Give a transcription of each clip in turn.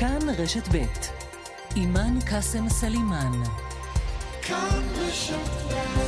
כאן רשת ב' אימאן קאסם סלימאן. כאן רשת ב'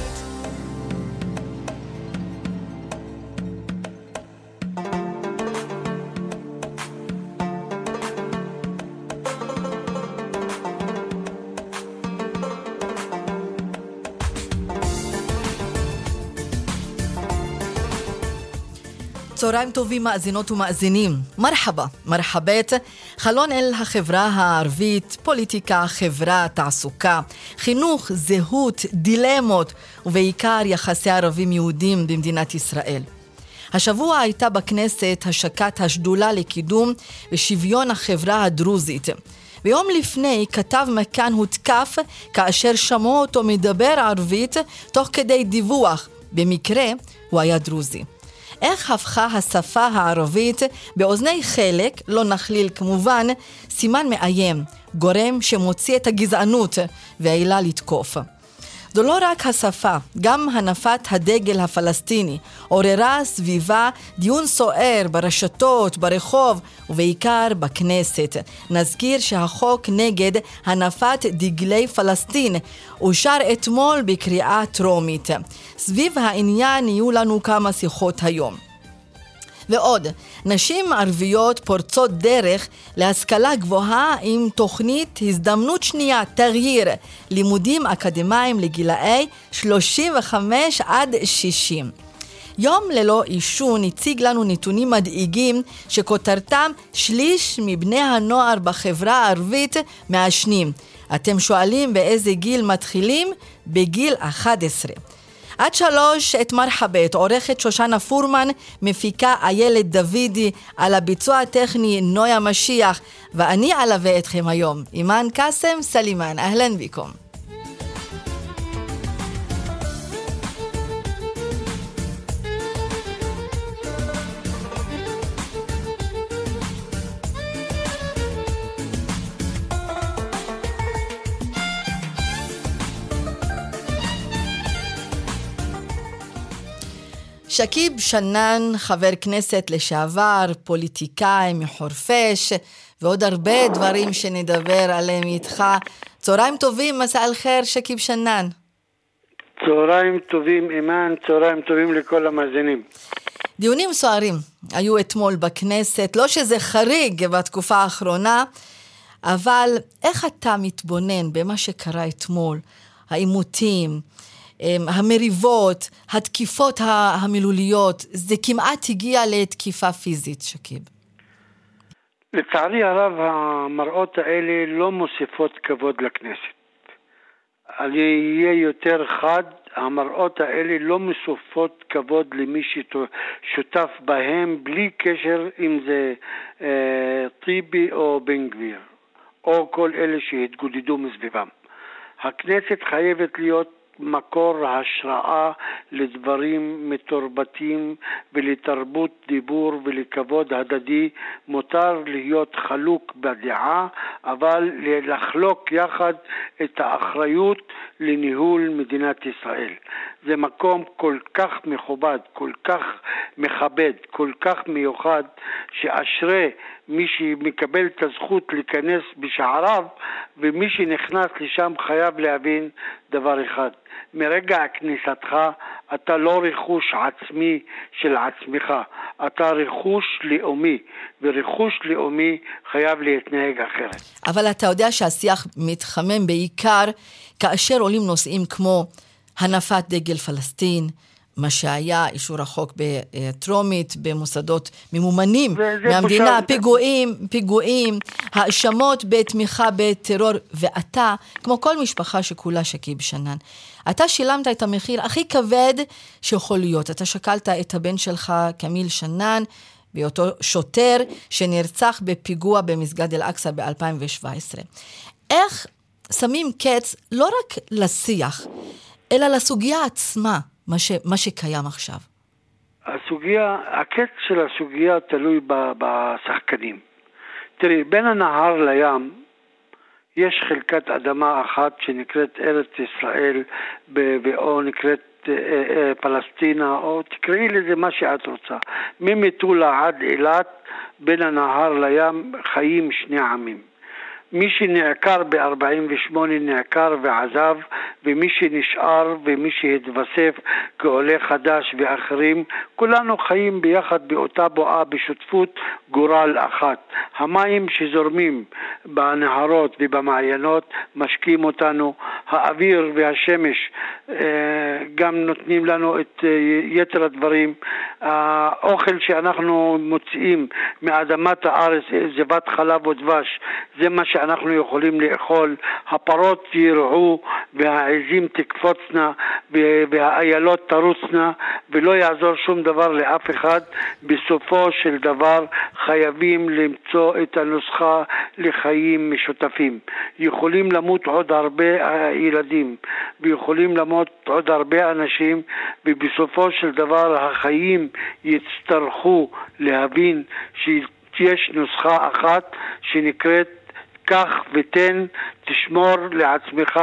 צהריים טובים מאזינות ומאזינים. מרחבה, מרחבת, חלון אל החברה הערבית, פוליטיקה, חברה, תעסוקה, חינוך, זהות, דילמות, ובעיקר יחסי ערבים יהודים במדינת ישראל. השבוע הייתה בכנסת השקת השדולה לקידום ושוויון החברה הדרוזית. ויום לפני כתב מכאן הותקף כאשר שמעו אותו מדבר ערבית תוך כדי דיווח. במקרה הוא היה דרוזי. איך הפכה השפה הערבית באוזני חלק, לא נכליל כמובן, סימן מאיים, גורם שמוציא את הגזענות והעילה לתקוף. זו לא רק השפה, גם הנפת הדגל הפלסטיני עוררה סביבה דיון סוער ברשתות, ברחוב ובעיקר בכנסת. נזכיר שהחוק נגד הנפת דגלי פלסטין אושר אתמול בקריאה טרומית. סביב העניין יהיו לנו כמה שיחות היום. ועוד, נשים ערביות פורצות דרך להשכלה גבוהה עם תוכנית הזדמנות שנייה, תרהיר, לימודים אקדמיים לגילאי 35 עד 60. יום ללא עישון הציג לנו נתונים מדאיגים שכותרתם שליש מבני הנוער בחברה הערבית מעשנים. אתם שואלים באיזה גיל מתחילים? בגיל 11. עד שלוש את מרחבת, עורכת שושנה פורמן, מפיקה איילת דוידי, על הביצוע הטכני נויה משיח, ואני אלווה אתכם היום, אימאן קאסם סלימאן, אהלן ביקום. שקיב שנאן, חבר כנסת לשעבר, פוליטיקאי מחורפיש, ועוד הרבה דברים שנדבר עליהם איתך. צהריים טובים, מסע אל-חיר, שקיב שנאן. צהריים טובים, אימאן, צהריים טובים לכל המאזינים. דיונים סוערים היו אתמול בכנסת, לא שזה חריג בתקופה האחרונה, אבל איך אתה מתבונן במה שקרה אתמול, העימותים, המריבות, התקיפות המילוליות, זה כמעט הגיע לתקיפה פיזית, שקיב. לצערי הרב, המראות האלה לא מוסיפות כבוד לכנסת. אני אהיה יותר חד, המראות האלה לא מוסיפות כבוד למי ששותף בהם, בלי קשר אם זה אה, טיבי או בן גביר, או כל אלה שהתגודדו מסביבם. הכנסת חייבת להיות מקור השראה לדברים מתורבתים ולתרבות דיבור ולכבוד הדדי. מותר להיות חלוק בדעה, אבל לחלוק יחד את האחריות לניהול מדינת ישראל. זה מקום כל כך מכובד, כל כך מכבד, כל כך מיוחד, שאשרי מי שמקבל את הזכות להיכנס בשעריו, ומי שנכנס לשם חייב להבין דבר אחד, מרגע כניסתך אתה לא רכוש עצמי של עצמך, אתה רכוש לאומי, ורכוש לאומי חייב להתנהג אחרת. אבל אתה יודע שהשיח מתחמם בעיקר כאשר עולים נושאים כמו הנפת דגל פלסטין, מה שהיה אישור החוק בטרומית, במוסדות ממומנים מהמדינה, בושה. פיגועים, פיגועים, האשמות בתמיכה בטרור, ואתה, כמו כל משפחה שכולה שקיב שנן, אתה שילמת את המחיר הכי כבד שיכול להיות. אתה שקלת את הבן שלך, כמיל שנן, בהיותו שוטר שנרצח בפיגוע במסגד אל-אקצא ב-2017. איך שמים קץ לא רק לשיח, אלא לסוגיה עצמה. מה, ש, מה שקיים עכשיו? הסוגיה, הקץ של הסוגיה תלוי ב, בשחקנים. תראי, בין הנהר לים יש חלקת אדמה אחת שנקראת ארץ ישראל, או נקראת אה, אה, פלסטינה, או תקראי לזה מה שאת רוצה. ממטולה עד אילת, בין הנהר לים חיים שני עמים. מי שנעקר ב-48 נעקר ועזב, ומי שנשאר ומי שהתווסף כעולה חדש ואחרים, כולנו חיים ביחד באותה בועה בשותפות גורל אחת. המים שזורמים בנהרות ובמעיינות משקים אותנו, האוויר והשמש אה, גם נותנים לנו את אה, יתר הדברים. האוכל שאנחנו מוציאים מאדמת הארץ, זבת חלב ודבש, זה מה שאנחנו יכולים לאכול. הפרות ירעו והעזים תקפוצנה והאיילות תרוצנה ולא יעזור שום דבר לאף אחד. בסופו של דבר חייבים למצוא את הנוסחה לחיים משותפים. יכולים למות עוד הרבה ילדים ויכולים למות עוד הרבה אנשים ובסופו של דבר החיים יצטרכו להבין שיש נוסחה אחת שנקראת קח ותן, תשמור לעצמך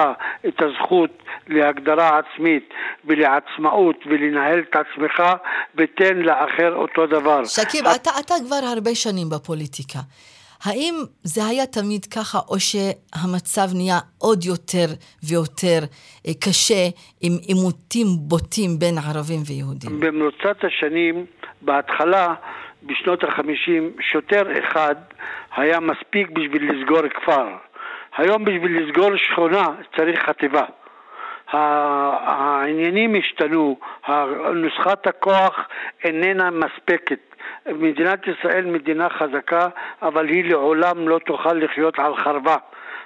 את הזכות להגדרה עצמית ולעצמאות ולנהל את עצמך ותן לאחר אותו דבר. שקיב, את... אתה, אתה כבר הרבה שנים בפוליטיקה. האם זה היה תמיד ככה, או שהמצב נהיה עוד יותר ויותר אה, קשה עם עימותים בוטים בין ערבים ויהודים? במרוצת השנים, בהתחלה, בשנות החמישים, שוטר אחד היה מספיק בשביל לסגור כפר. היום בשביל לסגור שכונה צריך חטיבה. העניינים השתנו, נוסחת הכוח איננה מספקת. מדינת ישראל מדינה חזקה, אבל היא לעולם לא תוכל לחיות על חרבה.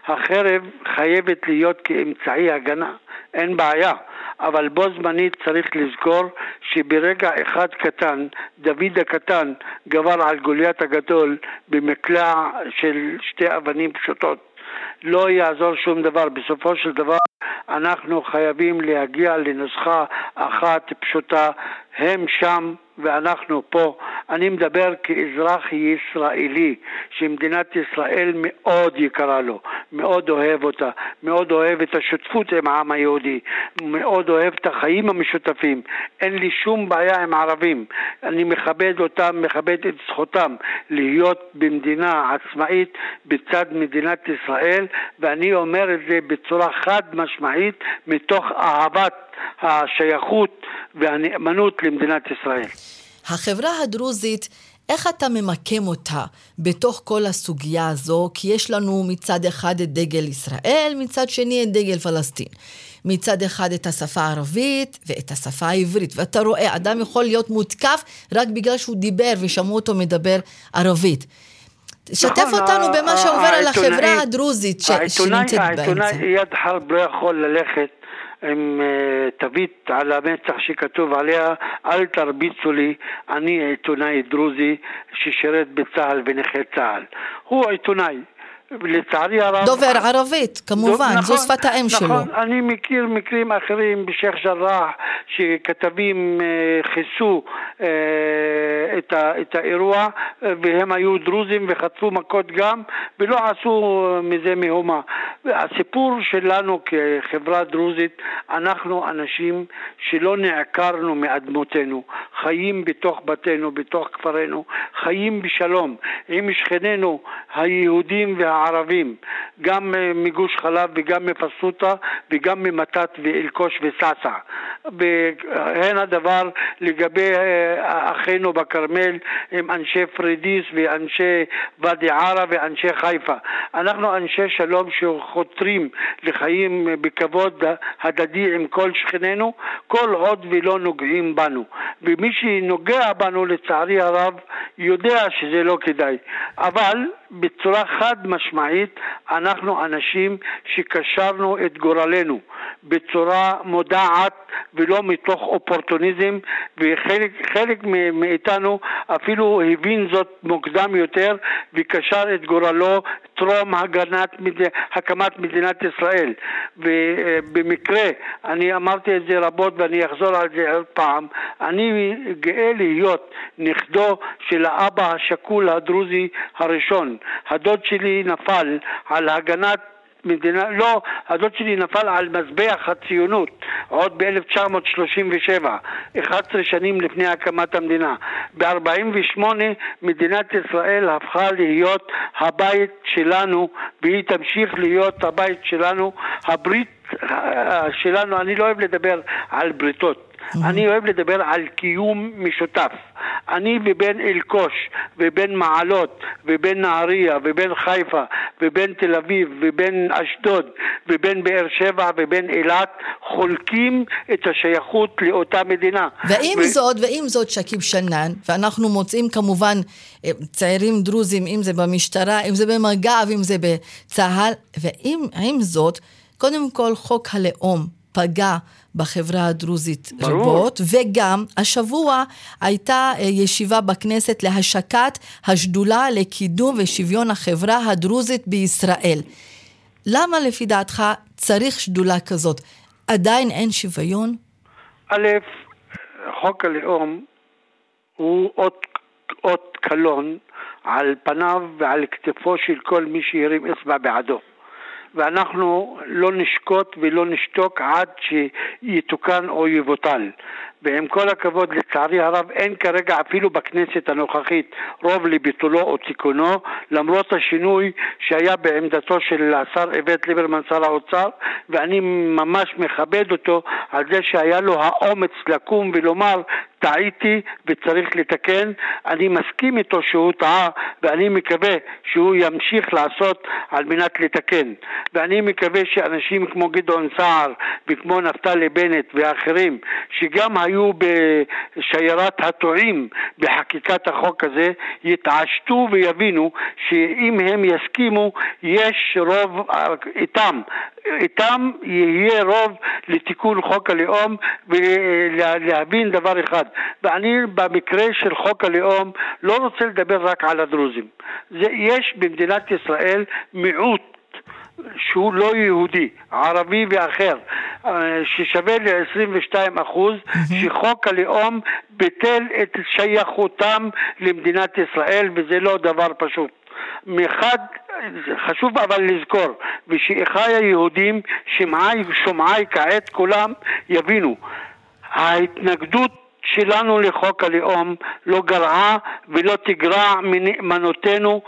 החרב חייבת להיות כאמצעי הגנה, אין בעיה, אבל בו זמנית צריך לזכור שברגע אחד קטן, דוד הקטן גבר על גוליית הגדול במקלע של שתי אבנים פשוטות. לא יעזור שום דבר. בסופו של דבר אנחנו חייבים להגיע לנוסחה אחת פשוטה, הם שם ואנחנו פה. אני מדבר כאזרח ישראלי, שמדינת ישראל מאוד יקרה לו, מאוד אוהב אותה, מאוד אוהב את השותפות עם העם היהודי, מאוד אוהב את החיים המשותפים. אין לי שום בעיה עם ערבים. אני מכבד אותם, מכבד את זכותם להיות במדינה עצמאית בצד מדינת ישראל, ואני אומר את זה בצורה חד משמעית מתוך אהבת השייכות והנאמנות למדינת ישראל. החברה הדרוזית, איך אתה ממקם אותה בתוך כל הסוגיה הזו? כי יש לנו מצד אחד את דגל ישראל, מצד שני את דגל פלסטין. מצד אחד את השפה הערבית ואת השפה העברית. ואתה רואה, אדם יכול להיות מותקף רק בגלל שהוא דיבר ושמעו אותו מדבר ערבית. שתף נכון, אותנו במה שעובר על החברה הדרוזית ש... שנמצאת באמצע. העיתונאי יד חרב לא יכול ללכת עם אה, תווית על המצח שכתוב עליה אל תרביצו לי, אני עיתונאי דרוזי ששירת בצה"ל ונכה צה"ל. הוא עיתונאי. לצערי הרב... דובר ערבית, כמובן, נכון, זו שפת האם נכון, שלו. נכון, אני מכיר מקרים אחרים בשייח' ג'ראח, שכתבים אה, חיסו אה, את, ה, את האירוע, והם היו דרוזים וחטפו מכות גם, ולא עשו מזה מהומה. הסיפור שלנו כחברה דרוזית, אנחנו אנשים שלא נעקרנו מאדמותינו, חיים בתוך בתינו, בתוך כפרינו, חיים בשלום עם שכנינו היהודים וה... הערבים, גם אה, מגוש חלב וגם מפסוטה וגם ממתת ואלקוש וסאסא. והן הדבר לגבי אה, אחינו בכרמל עם אנשי פרידיס ואנשי ואדי ערה ואנשי חיפה. אנחנו אנשי שלום שחותרים לחיים בכבוד הדדי עם כל שכנינו, כל עוד ולא נוגעים בנו. ומי שנוגע בנו לצערי הרב יודע שזה לא כדאי. אבל בצורה חד משמעית אנחנו אנשים שקשרנו את גורלנו בצורה מודעת ולא מתוך אופורטוניזם וחלק מאיתנו אפילו הבין זאת מוקדם יותר וקשר את גורלו טרום הגנת, הקמת מדינת ישראל. ובמקרה, אני אמרתי את זה רבות ואני אחזור על זה עוד פעם, אני גאה להיות נכדו של האבא השכול הדרוזי הראשון הדוד שלי נפל על הגנת מדינה, לא, הדוד שלי נפל על מזבח הציונות עוד ב-1937, 11 שנים לפני הקמת המדינה. ב-48 מדינת ישראל הפכה להיות הבית שלנו והיא תמשיך להיות הבית שלנו, הברית שלנו, אני לא אוהב לדבר על בריתות. אני אוהב לדבר על קיום משותף. אני ובין אלקוש, ובין מעלות, ובין נהריה, ובין חיפה, ובין תל אביב, ובין אשדוד, ובין באר שבע, ובין אילת, חולקים את השייכות לאותה מדינה. ועם ו... זאת, ועם זאת, שכיב שנאן, ואנחנו מוצאים כמובן אה, צעירים דרוזים, אם זה במשטרה, אם זה במג"ב, אם זה בצה"ל, ועם זאת, קודם כל חוק הלאום פגע בחברה הדרוזית ברור. רבות, וגם השבוע הייתה אה, ישיבה בכנסת להשקת השדולה לקידום ושוויון החברה הדרוזית בישראל. למה לפי דעתך צריך שדולה כזאת? עדיין אין שוויון? א', חוק הלאום הוא אות, אות קלון על פניו ועל כתפו של כל מי שהרים אצבע בעדו. ואנחנו לא נשקוט ולא נשתוק עד שיתוקן או יבוטל. ועם כל הכבוד, לצערי הרב, אין כרגע אפילו בכנסת הנוכחית רוב לביטולו או תיקונו, למרות השינוי שהיה בעמדתו של השר איווט ליברמן, שר האוצר, ואני ממש מכבד אותו על זה שהיה לו האומץ לקום ולומר טעיתי וצריך לתקן. אני מסכים איתו שהוא טעה ואני מקווה שהוא ימשיך לעשות על מנת לתקן. ואני מקווה שאנשים כמו גדעון סער וכמו נפתלי בנט ואחרים שגם היו בשיירת הטועים בחקיקת החוק הזה יתעשתו ויבינו שאם הם יסכימו יש רוב איתם. איתם יהיה רוב לתיקון חוק הלאום ולהבין דבר אחד. ואני במקרה של חוק הלאום לא רוצה לדבר רק על הדרוזים. זה, יש במדינת ישראל מיעוט שהוא לא יהודי, ערבי ואחר, אה, ששווה ל-22 אחוז, שחוק הלאום ביטל את שייכותם למדינת ישראל וזה לא דבר פשוט. מחד, חשוב אבל לזכור, ושאחיי היהודים, שמעי ושומעי כעת כולם יבינו, ההתנגדות שלנו לחוק הלאום לא גרעה ולא תגרע מנאמנותנו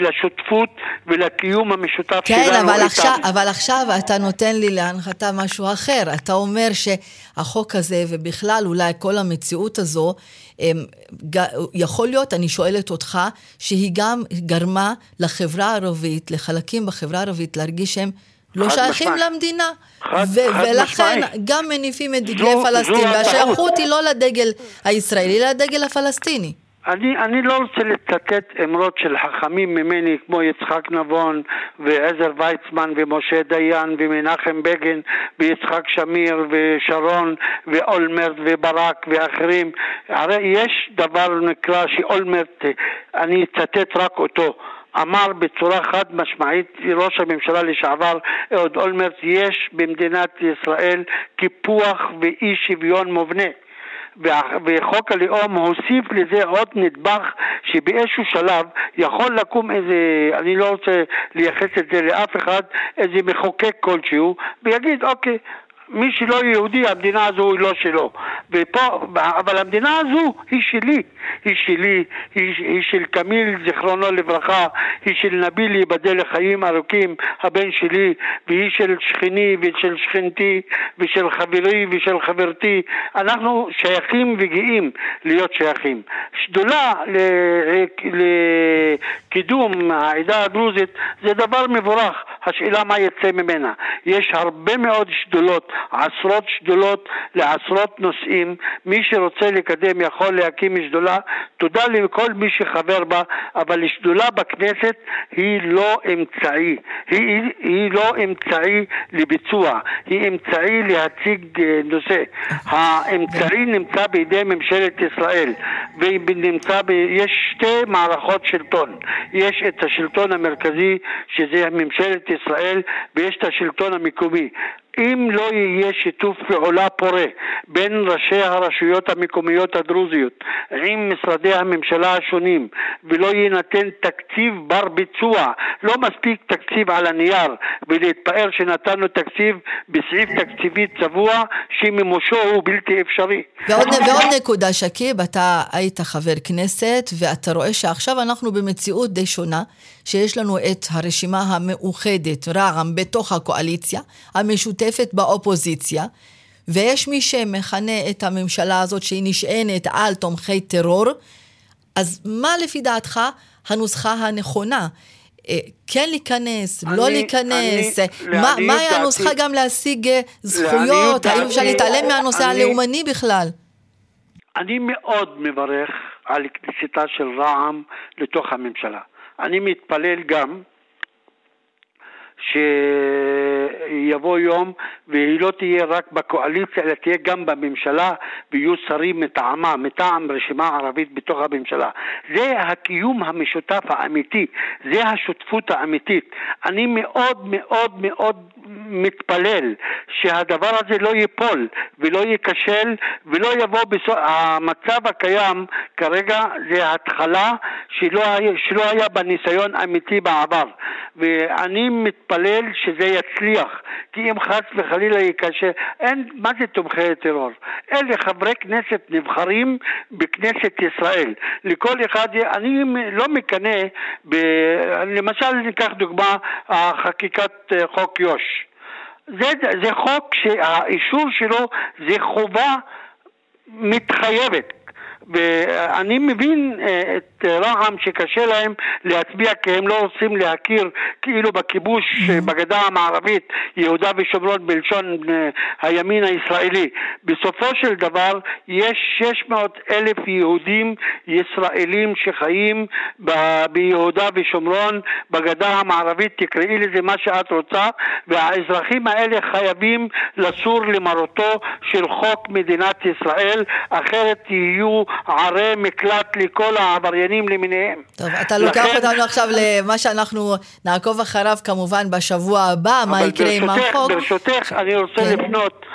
לשותפות ולקיום המשותף כן, שלנו אבל עכשיו, אבל עכשיו אתה נותן לי להנחתה משהו אחר. אתה אומר שהחוק הזה, ובכלל אולי כל המציאות הזו, יכול להיות, אני שואלת אותך, שהיא גם גרמה לחברה הערבית, לחלקים בחברה הערבית, להרגיש שהם לא שייכים משמע. למדינה. חד, ו- חד ולכן משמעי. גם מניפים את דגלי זו, פלסטין, והשייכות היא לא לדגל הישראלי, אלא לדגל הפלסטיני. אני, אני לא רוצה לצטט אמרות של חכמים ממני כמו יצחק נבון ועזר ויצמן ומשה דיין ומנחם בגין ויצחק שמיר ושרון ואולמרט וברק ואחרים הרי יש דבר נקרא שאולמרט, אני אצטט רק אותו אמר בצורה חד משמעית ראש הממשלה לשעבר אהוד אולמרט יש במדינת ישראל קיפוח ואי שוויון מובנה. וחוק הלאום הוסיף לזה עוד נדבך שבאיזשהו שלב יכול לקום איזה, אני לא רוצה לייחס את זה לאף אחד, איזה מחוקק כלשהו ויגיד אוקיי מי שלא יהודי, המדינה הזו היא לא שלו. ופה, אבל המדינה הזו היא שלי. היא שלי, היא, היא של קמיל, זיכרונו לברכה, היא של נביל, ייבדל לחיים ארוכים, הבן שלי, והיא של שכני ושל שכנתי ושל חברי ושל חברתי. אנחנו שייכים וגאים להיות שייכים. שדולה לקידום העדה הדרוזית זה דבר מבורך. השאלה מה יצא ממנה. יש הרבה מאוד שדולות עשרות שדולות לעשרות נושאים. מי שרוצה לקדם יכול להקים שדולה. תודה לכל מי שחבר בה, אבל שדולה בכנסת היא לא אמצעי. היא, היא לא אמצעי לביצוע, היא אמצעי להציג אה, נושא. האמצעי נמצא בידי ממשלת ישראל, ונמצא ב... יש שתי מערכות שלטון. יש את השלטון המרכזי, שזה ממשלת ישראל, ויש את השלטון המקומי. אם לא יהיה שיתוף פעולה פורה בין ראשי הרשויות המקומיות הדרוזיות עם משרדי הממשלה השונים ולא יינתן תקציב בר ביצוע, לא מספיק תקציב על הנייר ולהתפאר שנתנו תקציב בסעיף תקציבי צבוע שמימושו הוא בלתי אפשרי. ועוד, ועוד נקודה, שקיב, אתה היית חבר כנסת ואתה רואה שעכשיו אנחנו במציאות די שונה. שיש לנו את הרשימה המאוחדת, רע"מ, בתוך הקואליציה, המשותפת באופוזיציה, ויש מי שמכנה את הממשלה הזאת שהיא נשענת על תומכי טרור, אז מה לפי דעתך הנוסחה הנכונה? אה, כן להיכנס, לא אני, לא להיכנס, אני, מה, מהי הנוסחה גם להשיג אה, זכויות, האם אפשר להתעלם מהנושא אני, הלאומני בכלל? אני מאוד מברך על כניסתה של רע"מ לתוך הממשלה. אני מתפלל גם שיבוא יום והיא לא תהיה רק בקואליציה אלא תהיה גם בממשלה ויהיו שרים מטעמה, מטעם רשימה ערבית בתוך הממשלה. זה הקיום המשותף האמיתי, זה השותפות האמיתית. אני מאוד מאוד מאוד מתפלל שהדבר הזה לא ייפול ולא ייכשל ולא יבוא בסוף... המצב הקיים כרגע זה התחלה שלא היה, שלא היה בניסיון אמיתי בעבר ואני מתפלל שזה יצליח כי אם חס וחלילה ייכשל, אין, מה זה תומכי טרור? אלה חברי כנסת נבחרים בכנסת ישראל. לכל אחד, אני לא מקנא, ב, למשל ניקח דוגמה, חקיקת אה, חוק יו"ש. זה, זה חוק שהאישור שלו זה חובה מתחייבת. ואני מבין אה, את רע"מ שקשה להם להצביע כי הם לא רוצים להכיר כאילו בכיבוש mm-hmm. בגדה המערבית יהודה ושומרון בלשון אה, הימין הישראלי. בסופו של דבר יש 600 אלף יהודים ישראלים שחיים ב- ביהודה ושומרון בגדה המערבית, תקראי לזה מה שאת רוצה, והאזרחים האלה חייבים לסור למרותו של חוק מדינת ישראל, אחרת יהיו ערי מקלט לכל העבריינים למיניהם. טוב, אתה לוקח לכן... אותנו עכשיו למה שאנחנו נעקוב אחריו כמובן בשבוע הבא, מה יקרה ברשותך, עם החוק. ברשותך, אני רוצה כן. לפנות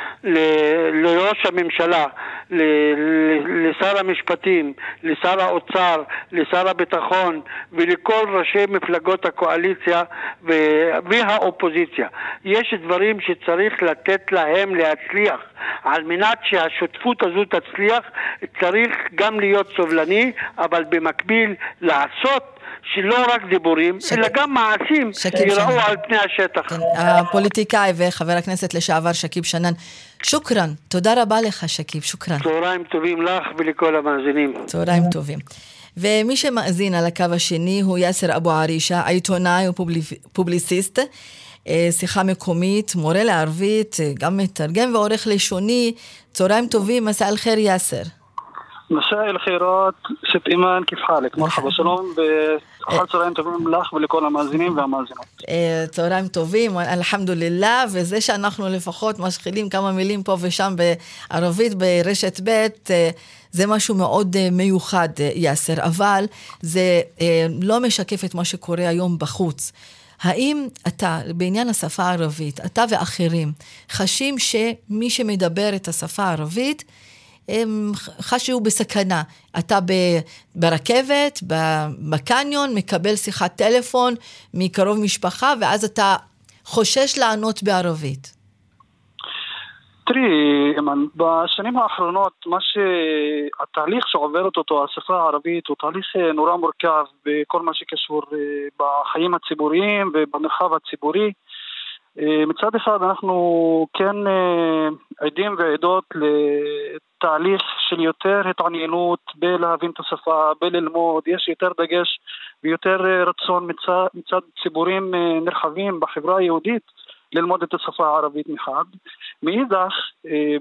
לראש הממשלה, לשר המשפטים, לשר האוצר, לשר הביטחון ולכל ראשי מפלגות הקואליציה והאופוזיציה. יש דברים שצריך לתת להם להצליח. על מנת שהשותפות הזו תצליח צריך גם להיות סובלני, אבל במקביל לעשות שלא רק דיבורים, שק... אלא גם מעשים ייראו על פני השטח. כן, הפוליטיקאי וחבר הכנסת לשעבר שכיב שנאן, שוכרן, תודה רבה לך שכיב, שוכרן. צהריים טובים לך ולכל המאזינים. צהריים טובים. ומי שמאזין על הקו השני הוא יאסר אבו ערישה, עיתונאי ופובליסיסט. אה, שיחה מקומית, מורה לערבית, אה, גם מתרגם ועורך לשוני. צהריים טובים, מסע אל-חיר יאסר. مساء الخيرات ست إيمان كيف حالك؟ مرحبا שלום ואחר צהריים טובים לך ולכל המאזינים והמאזינות. צהריים טובים, אלחמדולillah, וזה שאנחנו לפחות משחילים כמה מילים פה ושם בערבית ברשת ב', זה משהו מאוד מיוחד, יאסר, אבל זה לא משקף את מה שקורה היום בחוץ. האם אתה, בעניין השפה הערבית, אתה ואחרים, חשים שמי שמדבר את השפה הערבית, הם חשו בסכנה. אתה ברכבת, בקניון, מקבל שיחת טלפון מקרוב משפחה, ואז אתה חושש לענות בערבית. תראי, אימן, בשנים האחרונות, מה שהתהליך שעוברת אותו השפה הערבית הוא תהליך אה, נורא מורכב בכל מה שקשור אה, בחיים הציבוריים ובמרחב הציבורי. אה, מצד אחד אנחנו כן עדים ועדות לתהליך של יותר התעניינות בלהבין את השפה, בללמוד, יש יותר דגש ויותר רצון מצד, מצד ציבורים נרחבים בחברה היהודית ללמוד את השפה הערבית מחד. מאידך, אה,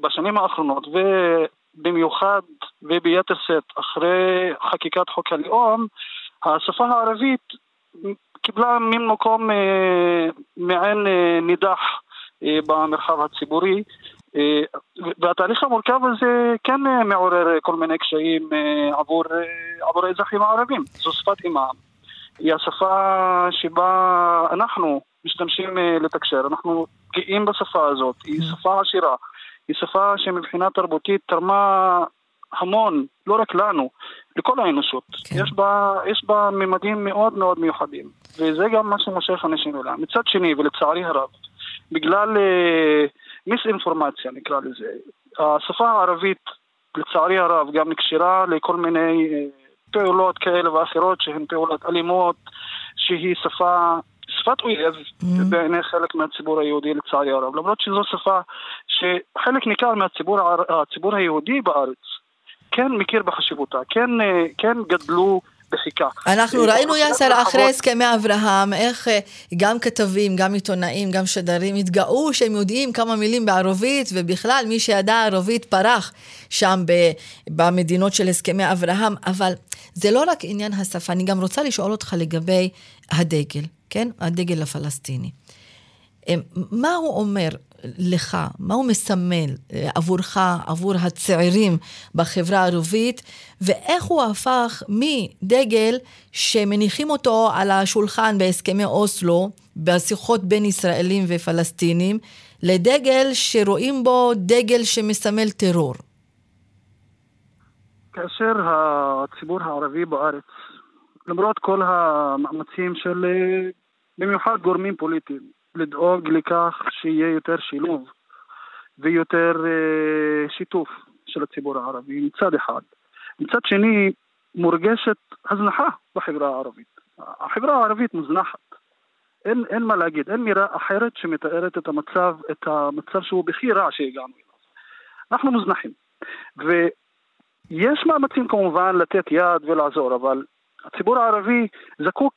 בשנים האחרונות, ובמיוחד וביתר שאת אחרי חקיקת חוק הלאום, השפה הערבית קיבלה מין מקום אה, מעין אה, נידח במרחב הציבורי. והתהליך המורכב הזה כן מעורר כל מיני קשיים עבור, עבור האזרחים הערבים. זו שפת אימם. היא השפה שבה אנחנו משתמשים לתקשר. אנחנו גאים בשפה הזאת, היא שפה עשירה, היא שפה שמבחינה תרבותית תרמה המון, לא רק לנו, לכל האנושות. כן. יש, בה, יש בה ממדים מאוד מאוד מיוחדים, וזה גם מה שמושך אנשים אליה. מצד שני, ולצערי הרב, בגלל אה, מיסאינפורמציה נקרא לזה, השפה הערבית, לצערי הרב, גם נקשרה לכל מיני אה, פעולות כאלה ואחרות שהן פעולות אלימות, שהיא שפה שפת אויב mm-hmm. בעיני חלק מהציבור היהודי לצערי הרב, למרות שזו שפה שחלק ניכר מהציבור היהודי בארץ כן מכיר בחשיבותה, כן, אה, כן גדלו בחיקה. אנחנו אה, ראינו יאסר אחרי הסכמי אברהם, איך אה, גם כתבים, גם עיתונאים, גם שדרים התגאו שהם יודעים כמה מילים בערבית, ובכלל מי שידע ערבית פרח שם במדינות של הסכמי אברהם, אבל זה לא רק עניין השפה, אני גם רוצה לשאול אותך לגבי הדגל, כן? הדגל הפלסטיני. מה הוא אומר לך, מה הוא מסמל אה, עבורך, עבור הצעירים בחברה הערבית, ואיך הוא הפך מדגל שמניחים אותו על השולחן בהסכמי אוסלו, בשיחות בין ישראלים ופלסטינים, לדגל שרואים בו דגל שמסמל טרור. כאשר הציבור הערבי בארץ, למרות כל המאמצים של אה, במיוחד גורמים פוליטיים, לדאוג לכך שיהיה יותר שילוב ויותר uh, שיתוף של הציבור הערבי מצד אחד. מצד שני, מורגשת הזנחה בחברה הערבית. החברה הערבית מוזנחת. אין, אין מה להגיד, אין מילה אחרת שמתארת את המצב, את המצב שהוא בכי רע שהגענו אליו. אנחנו מוזנחים. ויש מאמצים כמובן לתת יד ולעזור, אבל הציבור הערבי זקוק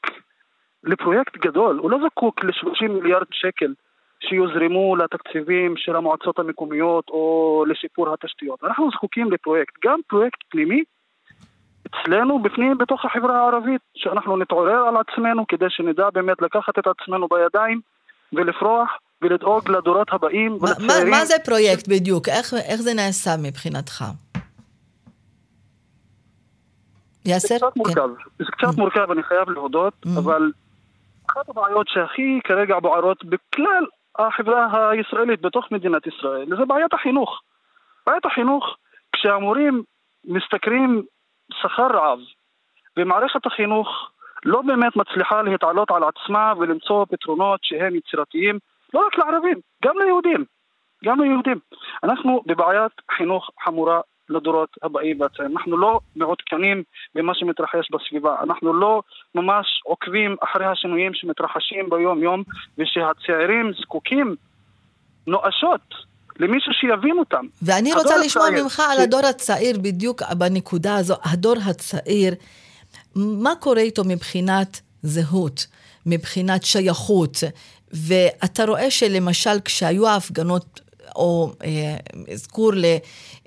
לפרויקט גדול, הוא לא זקוק ל-30 מיליארד שקל שיוזרמו לתקציבים של המועצות המקומיות או לשיפור התשתיות. אנחנו זקוקים לפרויקט, גם פרויקט פנימי אצלנו בפנים, בתוך החברה הערבית, שאנחנו נתעורר על עצמנו כדי שנדע באמת לקחת את עצמנו בידיים ולפרוח ולדאוג לדורות הבאים ולצעירים. מה, מה זה פרויקט בדיוק? איך, איך זה נעשה מבחינתך? יאסר? זה קצת מורכב, כן. זה קצת מורכב, אני חייב להודות, mm-hmm. אבל אחת הבעיות שהכי כרגע בוערות בכלל החברה הישראלית בתוך מדינת ישראל, זה בעיית החינוך. בעיית החינוך, כשהמורים משתכרים שכר רעב, ומערכת החינוך לא באמת מצליחה להתעלות על עצמה ולמצוא פתרונות שהם יצירתיים, לא רק לערבים, גם ליהודים. גם ליהודים. אנחנו בבעיית חינוך חמורה לדורות הבאים והצעירים. אנחנו לא מעודכנים במה שמתרחש בסביבה, אנחנו לא ממש עוקבים אחרי השינויים שמתרחשים ביום-יום ושהצעירים זקוקים נואשות למישהו שיבין אותם. ואני רוצה לשמוע הצעיר, ממך. על הדור הצעיר בדיוק בנקודה הזו, הדור הצעיר, מה קורה איתו מבחינת זהות, מבחינת שייכות, ואתה רואה שלמשל כשהיו ההפגנות או אה, אזכור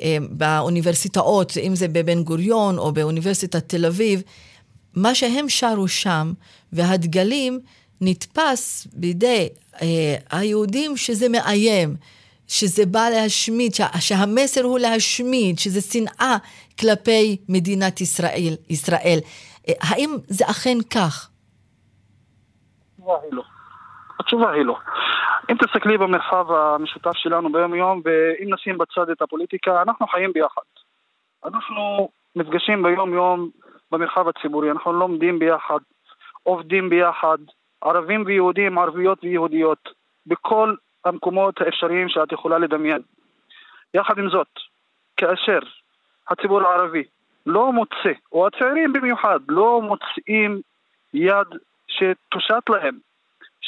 אה, באוניברסיטאות, אם זה בבן גוריון או באוניברסיטת תל אביב, מה שהם שרו שם, והדגלים נתפס בידי אה, היהודים שזה מאיים, שזה בא להשמיד, שה, שהמסר הוא להשמיד, שזה שנאה כלפי מדינת ישראל. ישראל. אה, האם זה אכן כך? לא. התשובה היא לא. אם תסתכלי במרחב המשותף שלנו ביום-יום, ואם נשים בצד את הפוליטיקה, אנחנו חיים ביחד. אנחנו נפגשים ביום-יום במרחב הציבורי, אנחנו לומדים ביחד, עובדים ביחד, ערבים ויהודים, ערביות ויהודיות, בכל המקומות האפשריים שאת יכולה לדמיין. יחד עם זאת, כאשר הציבור הערבי לא מוצא, או הצעירים במיוחד, לא מוצאים יד שתושת להם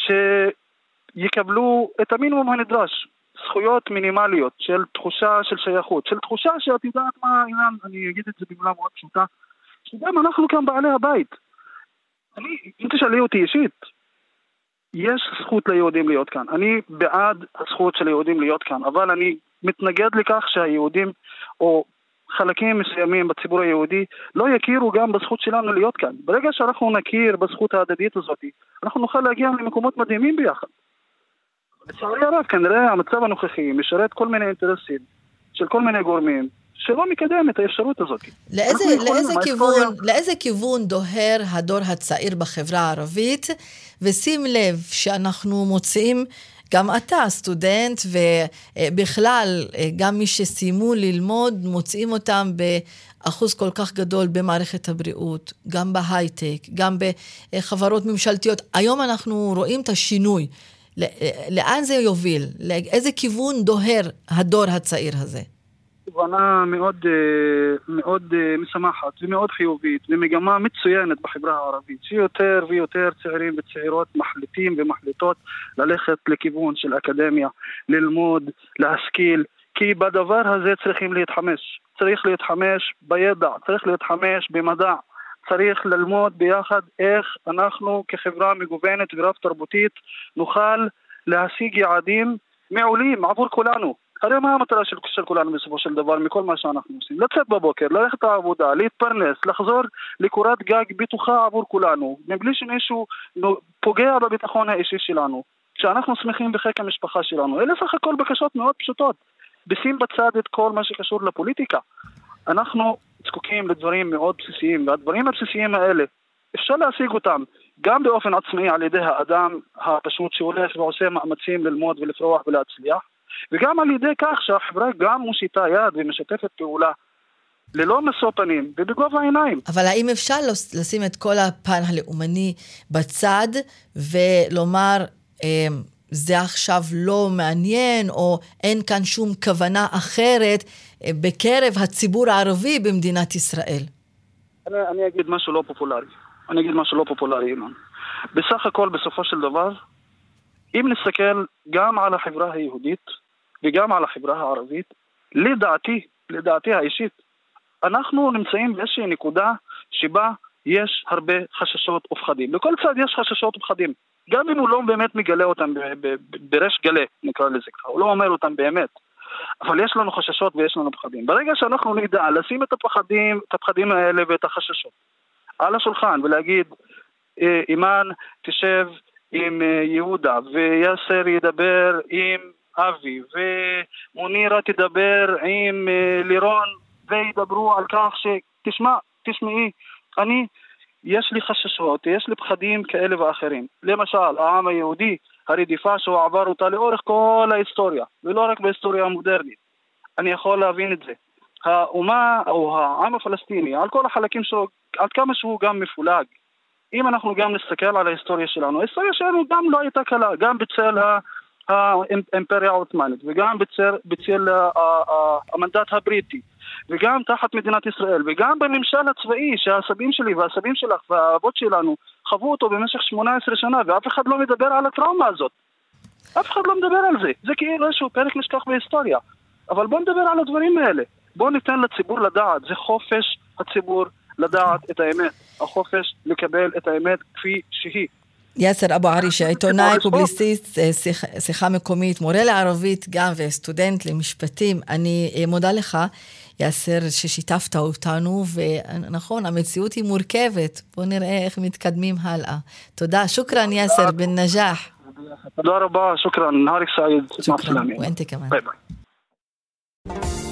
שיקבלו את המינימום הנדרש, זכויות מינימליות של תחושה של שייכות, של תחושה שאת יודעת מה, אילן, אני אגיד את זה במילה מאוד פשוטה, שגם אנחנו כאן בעלי הבית. אני, אם תשאלי אותי אישית, יש זכות ליהודים להיות כאן. אני בעד הזכות של היהודים להיות כאן, אבל אני מתנגד לכך שהיהודים, או חלקים מסוימים בציבור היהודי לא יכירו גם בזכות שלנו להיות כאן. ברגע שאנחנו נכיר בזכות ההדדית הזאת, אנחנו נוכל להגיע למקומות מדהימים ביחד. לצערי הרב, כנראה המצב הנוכחי משרת כל מיני אינטרסים של כל מיני גורמים, שלא מקדם את האפשרות הזאת. לאיזה, לאיזה, כיוון, לאיזה כיוון דוהר הדור הצעיר בחברה הערבית? ושים לב שאנחנו מוצאים גם אתה סטודנט, ובכלל, גם מי שסיימו ללמוד, מוצאים אותם באחוז כל כך גדול במערכת הבריאות, גם בהייטק, גם בחברות ממשלתיות. היום אנחנו רואים את השינוי. לאן זה יוביל? לאיזה כיוון דוהר הדור הצעיר הזה? תובנה מאוד, אה, מאוד אה, משמחת ומאוד חיובית ומגמה מצוינת בחברה הערבית שיותר ויותר צעירים וצעירות מחליטים ומחליטות ללכת לכיוון של אקדמיה, ללמוד, להשכיל כי בדבר הזה צריכים להתחמש. צריך להתחמש בידע, צריך להתחמש במדע. צריך ללמוד ביחד איך אנחנו כחברה מגוונת ורב תרבותית נוכל להשיג יעדים מעולים עבור כולנו הרי מה המטרה של, של כולנו בסופו של דבר מכל מה שאנחנו עושים? לצאת בבוקר, ללכת לעבודה, להתפרנס, לחזור לקורת גג בטוחה עבור כולנו, מבלי שמישהו פוגע בביטחון האישי שלנו, שאנחנו שמחים בחיק המשפחה שלנו. אלה סך הכל בקשות מאוד פשוטות. בשים בצד את כל מה שקשור לפוליטיקה. אנחנו זקוקים לדברים מאוד בסיסיים, והדברים הבסיסיים האלה, אפשר להשיג אותם גם באופן עצמאי על ידי האדם הפשוט שהולך ועושה מאמצים ללמוד ולפרוח ולהצליח, וגם על ידי כך שהחברה גם מושיטה יד ומשתפת פעולה ללא משוא פנים ובגובה העיניים. אבל האם אפשר לשים את כל הפן הלאומני בצד ולומר, אמ, זה עכשיו לא מעניין, או אין כאן שום כוונה אחרת אה, בקרב הציבור הערבי במדינת ישראל? אני, אני אגיד משהו לא פופולרי. אני אגיד משהו לא פופולרי, אימן. בסך הכל, בסופו של דבר, אם נסתכל גם על החברה היהודית וגם על החברה הערבית, לדעתי, לדעתי האישית, אנחנו נמצאים באיזושהי נקודה שבה יש הרבה חששות ופחדים. לכל צד יש חששות ופחדים. גם אם הוא לא באמת מגלה אותם בריש גלה, נקרא לזה ככה, הוא לא אומר אותם באמת. אבל יש לנו חששות ויש לנו פחדים. ברגע שאנחנו נדע לשים את הפחדים, את הפחדים האלה ואת החששות על השולחן ולהגיד, אה, אימאן תשב עם אה, יהודה, ויאסר ידבר עם אבי, ומונירה תדבר עם אה, לירון, וידברו על כך שתשמע, תשמעי, אני, יש לי חששות, יש לי פחדים כאלה ואחרים. למשל, העם היהודי, הרדיפה שהוא עבר אותה לאורך כל ההיסטוריה, ולא רק בהיסטוריה המודרנית. אני יכול להבין את זה. האומה או העם הפלסטיני, על כל החלקים שלו, עד כמה שהוא גם מפולג, אם אנחנו גם נסתכל על ההיסטוריה שלנו, ההיסטוריה שלנו גם לא הייתה קלה, גם בצל האימפריה העות'מאנית וגם בצל, בצל המנדט הבריטי וגם תחת מדינת ישראל וגם בממשל הצבאי שהסבים שלי והסבים שלך והאבות שלנו חוו אותו במשך 18 שנה ואף אחד לא מדבר על הטראומה הזאת. אף אחד לא מדבר על זה. זה כאילו איזשהו פרק נשכח בהיסטוריה. אבל בואו נדבר על הדברים האלה. בואו ניתן לציבור לדעת. זה חופש הציבור לדעת את האמת, החופש לקבל את האמת כפי שהיא. יאסר אבו ערישה, עיתונאי, פובליסיסט, אה, שיחה מקומית, מורה לערבית גם וסטודנט למשפטים. אני אה, מודה לך, יאסר, ששיתפת אותנו, ונכון, המציאות היא מורכבת. בואו נראה איך מתקדמים הלאה. תודה, شكرا יאסר بالنجاح. תודה רבה, شكرا, نهارك سعيد. شكرا, وانتي כמובן. ביי ביי.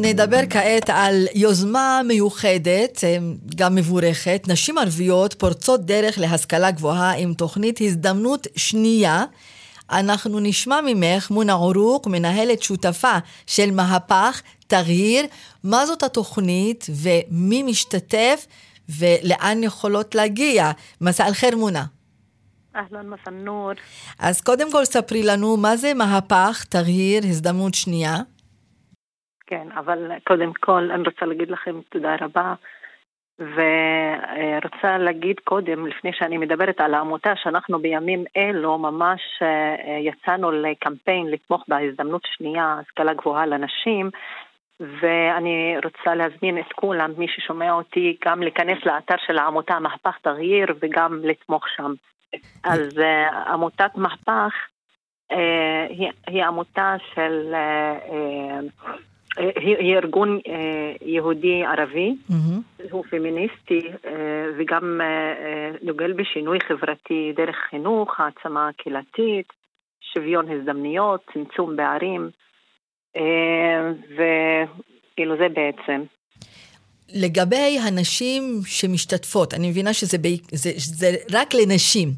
נדבר כעת על יוזמה מיוחדת, אה, גם מבורכת, נשים ערביות פורצות דרך להשכלה גבוהה עם תוכנית הזדמנות שנייה. אנחנו נשמע ממך, מונה עורוק, מנהלת שותפה של מהפך, תרהיר, מה זאת התוכנית ומי משתתף ולאן יכולות להגיע. מסע אל חיר מונה. אהלן מסנור. אז קודם כל ספרי לנו מה זה מהפך, תרהיר, הזדמנות שנייה. כן, אבל קודם כל אני רוצה להגיד לכם תודה רבה. ורוצה להגיד קודם, לפני שאני מדברת על העמותה, שאנחנו בימים אלו ממש אה, יצאנו לקמפיין לתמוך בהזדמנות שנייה, השכלה גבוהה לנשים, ואני רוצה להזמין את כולם, מי ששומע אותי, גם להיכנס לאתר של העמותה מהפך תרהיר וגם לתמוך שם. אז אה, עמותת מהפך אה, היא, היא עמותה של היא ארגון אה, יהודי ערבי, mm-hmm. הוא פמיניסטי אה, וגם אה, דוגל בשינוי חברתי דרך חינוך, העצמה קהילתית, שוויון הזדמנויות, צמצום פערים. וכאילו זה בעצם. לגבי הנשים שמשתתפות, אני מבינה שזה ב... זה, זה רק לנשים.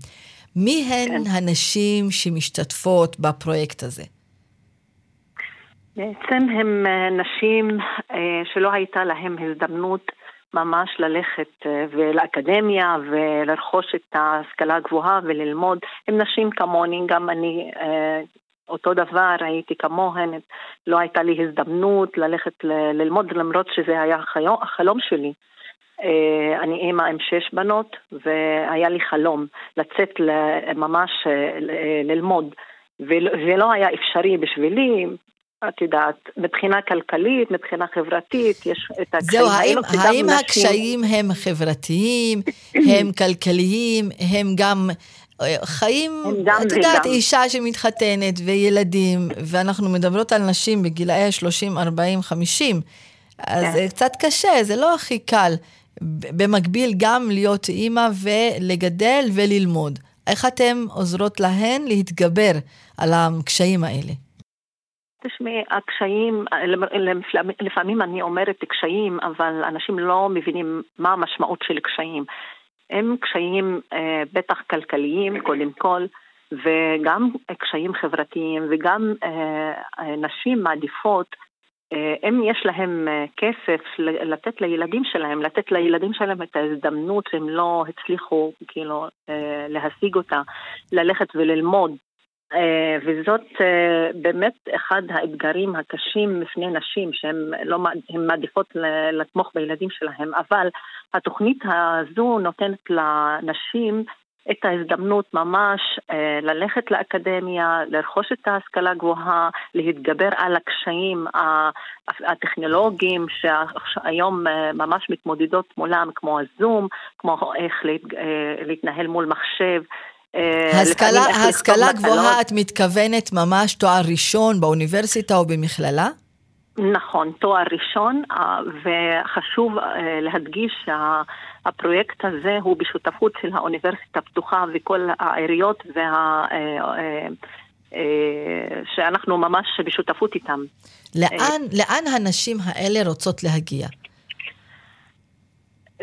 מי הן כן. הנשים שמשתתפות בפרויקט הזה? בעצם הן אה, נשים אה, שלא הייתה להן הזדמנות ממש ללכת אה, לאקדמיה ולרכוש את ההשכלה הגבוהה וללמוד. הן נשים כמוני, גם אני אותו דבר, הייתי כמוהן, לא הייתה לי הזדמנות ללכת ללמוד למרות שזה היה החלום שלי. אני אימא עם שש בנות והיה לי חלום לצאת ממש ללמוד וזה לא היה אפשרי בשבילי, את יודעת, מבחינה כלכלית, מבחינה חברתית, יש את הקשיים. זהו, האם הקשיים הם חברתיים, הם כלכליים, הם גם אה, חיים, את יודעת, אישה שמתחתנת וילדים, ואנחנו מדברות על נשים בגילאי 30, 40, 50, אז כן. זה קצת קשה, זה לא הכי קל. במקביל גם להיות אימא ולגדל וללמוד. איך אתן עוזרות להן להתגבר על הקשיים האלה? תשמעי, הקשיים, לפעמים אני אומרת קשיים, אבל אנשים לא מבינים מה המשמעות של קשיים. הם קשיים אה, בטח כלכליים, קודם כל, וגם קשיים חברתיים, וגם אה, נשים מעדיפות, אה, אם יש להם כסף לתת לילדים שלהם, לתת לילדים שלהם את ההזדמנות שהם לא הצליחו כאילו להשיג אותה, ללכת וללמוד אה, וזאת אה, באמת אחד האתגרים הקשים בפני נשים שהן לא, מעדיפות לתמוך בילדים שלהם, אבל התוכנית הזו נותנת לנשים את ההזדמנות ממש אה, ללכת לאקדמיה, לרכוש את ההשכלה הגבוהה, להתגבר על הקשיים הטכנולוגיים שהיום ממש מתמודדות מולם, כמו הזום, כמו איך להתנהל מול מחשב. אה, השכלה, השכלה גבוהה, את מתכוונת ממש תואר ראשון באוניברסיטה או במכללה? נכון, תואר ראשון, אה, וחשוב אה, להדגיש שהפרויקט הזה הוא בשותפות של האוניברסיטה הפתוחה וכל העיריות וה... שאנחנו ממש בשותפות איתם. לאן, לאן הנשים האלה רוצות להגיע?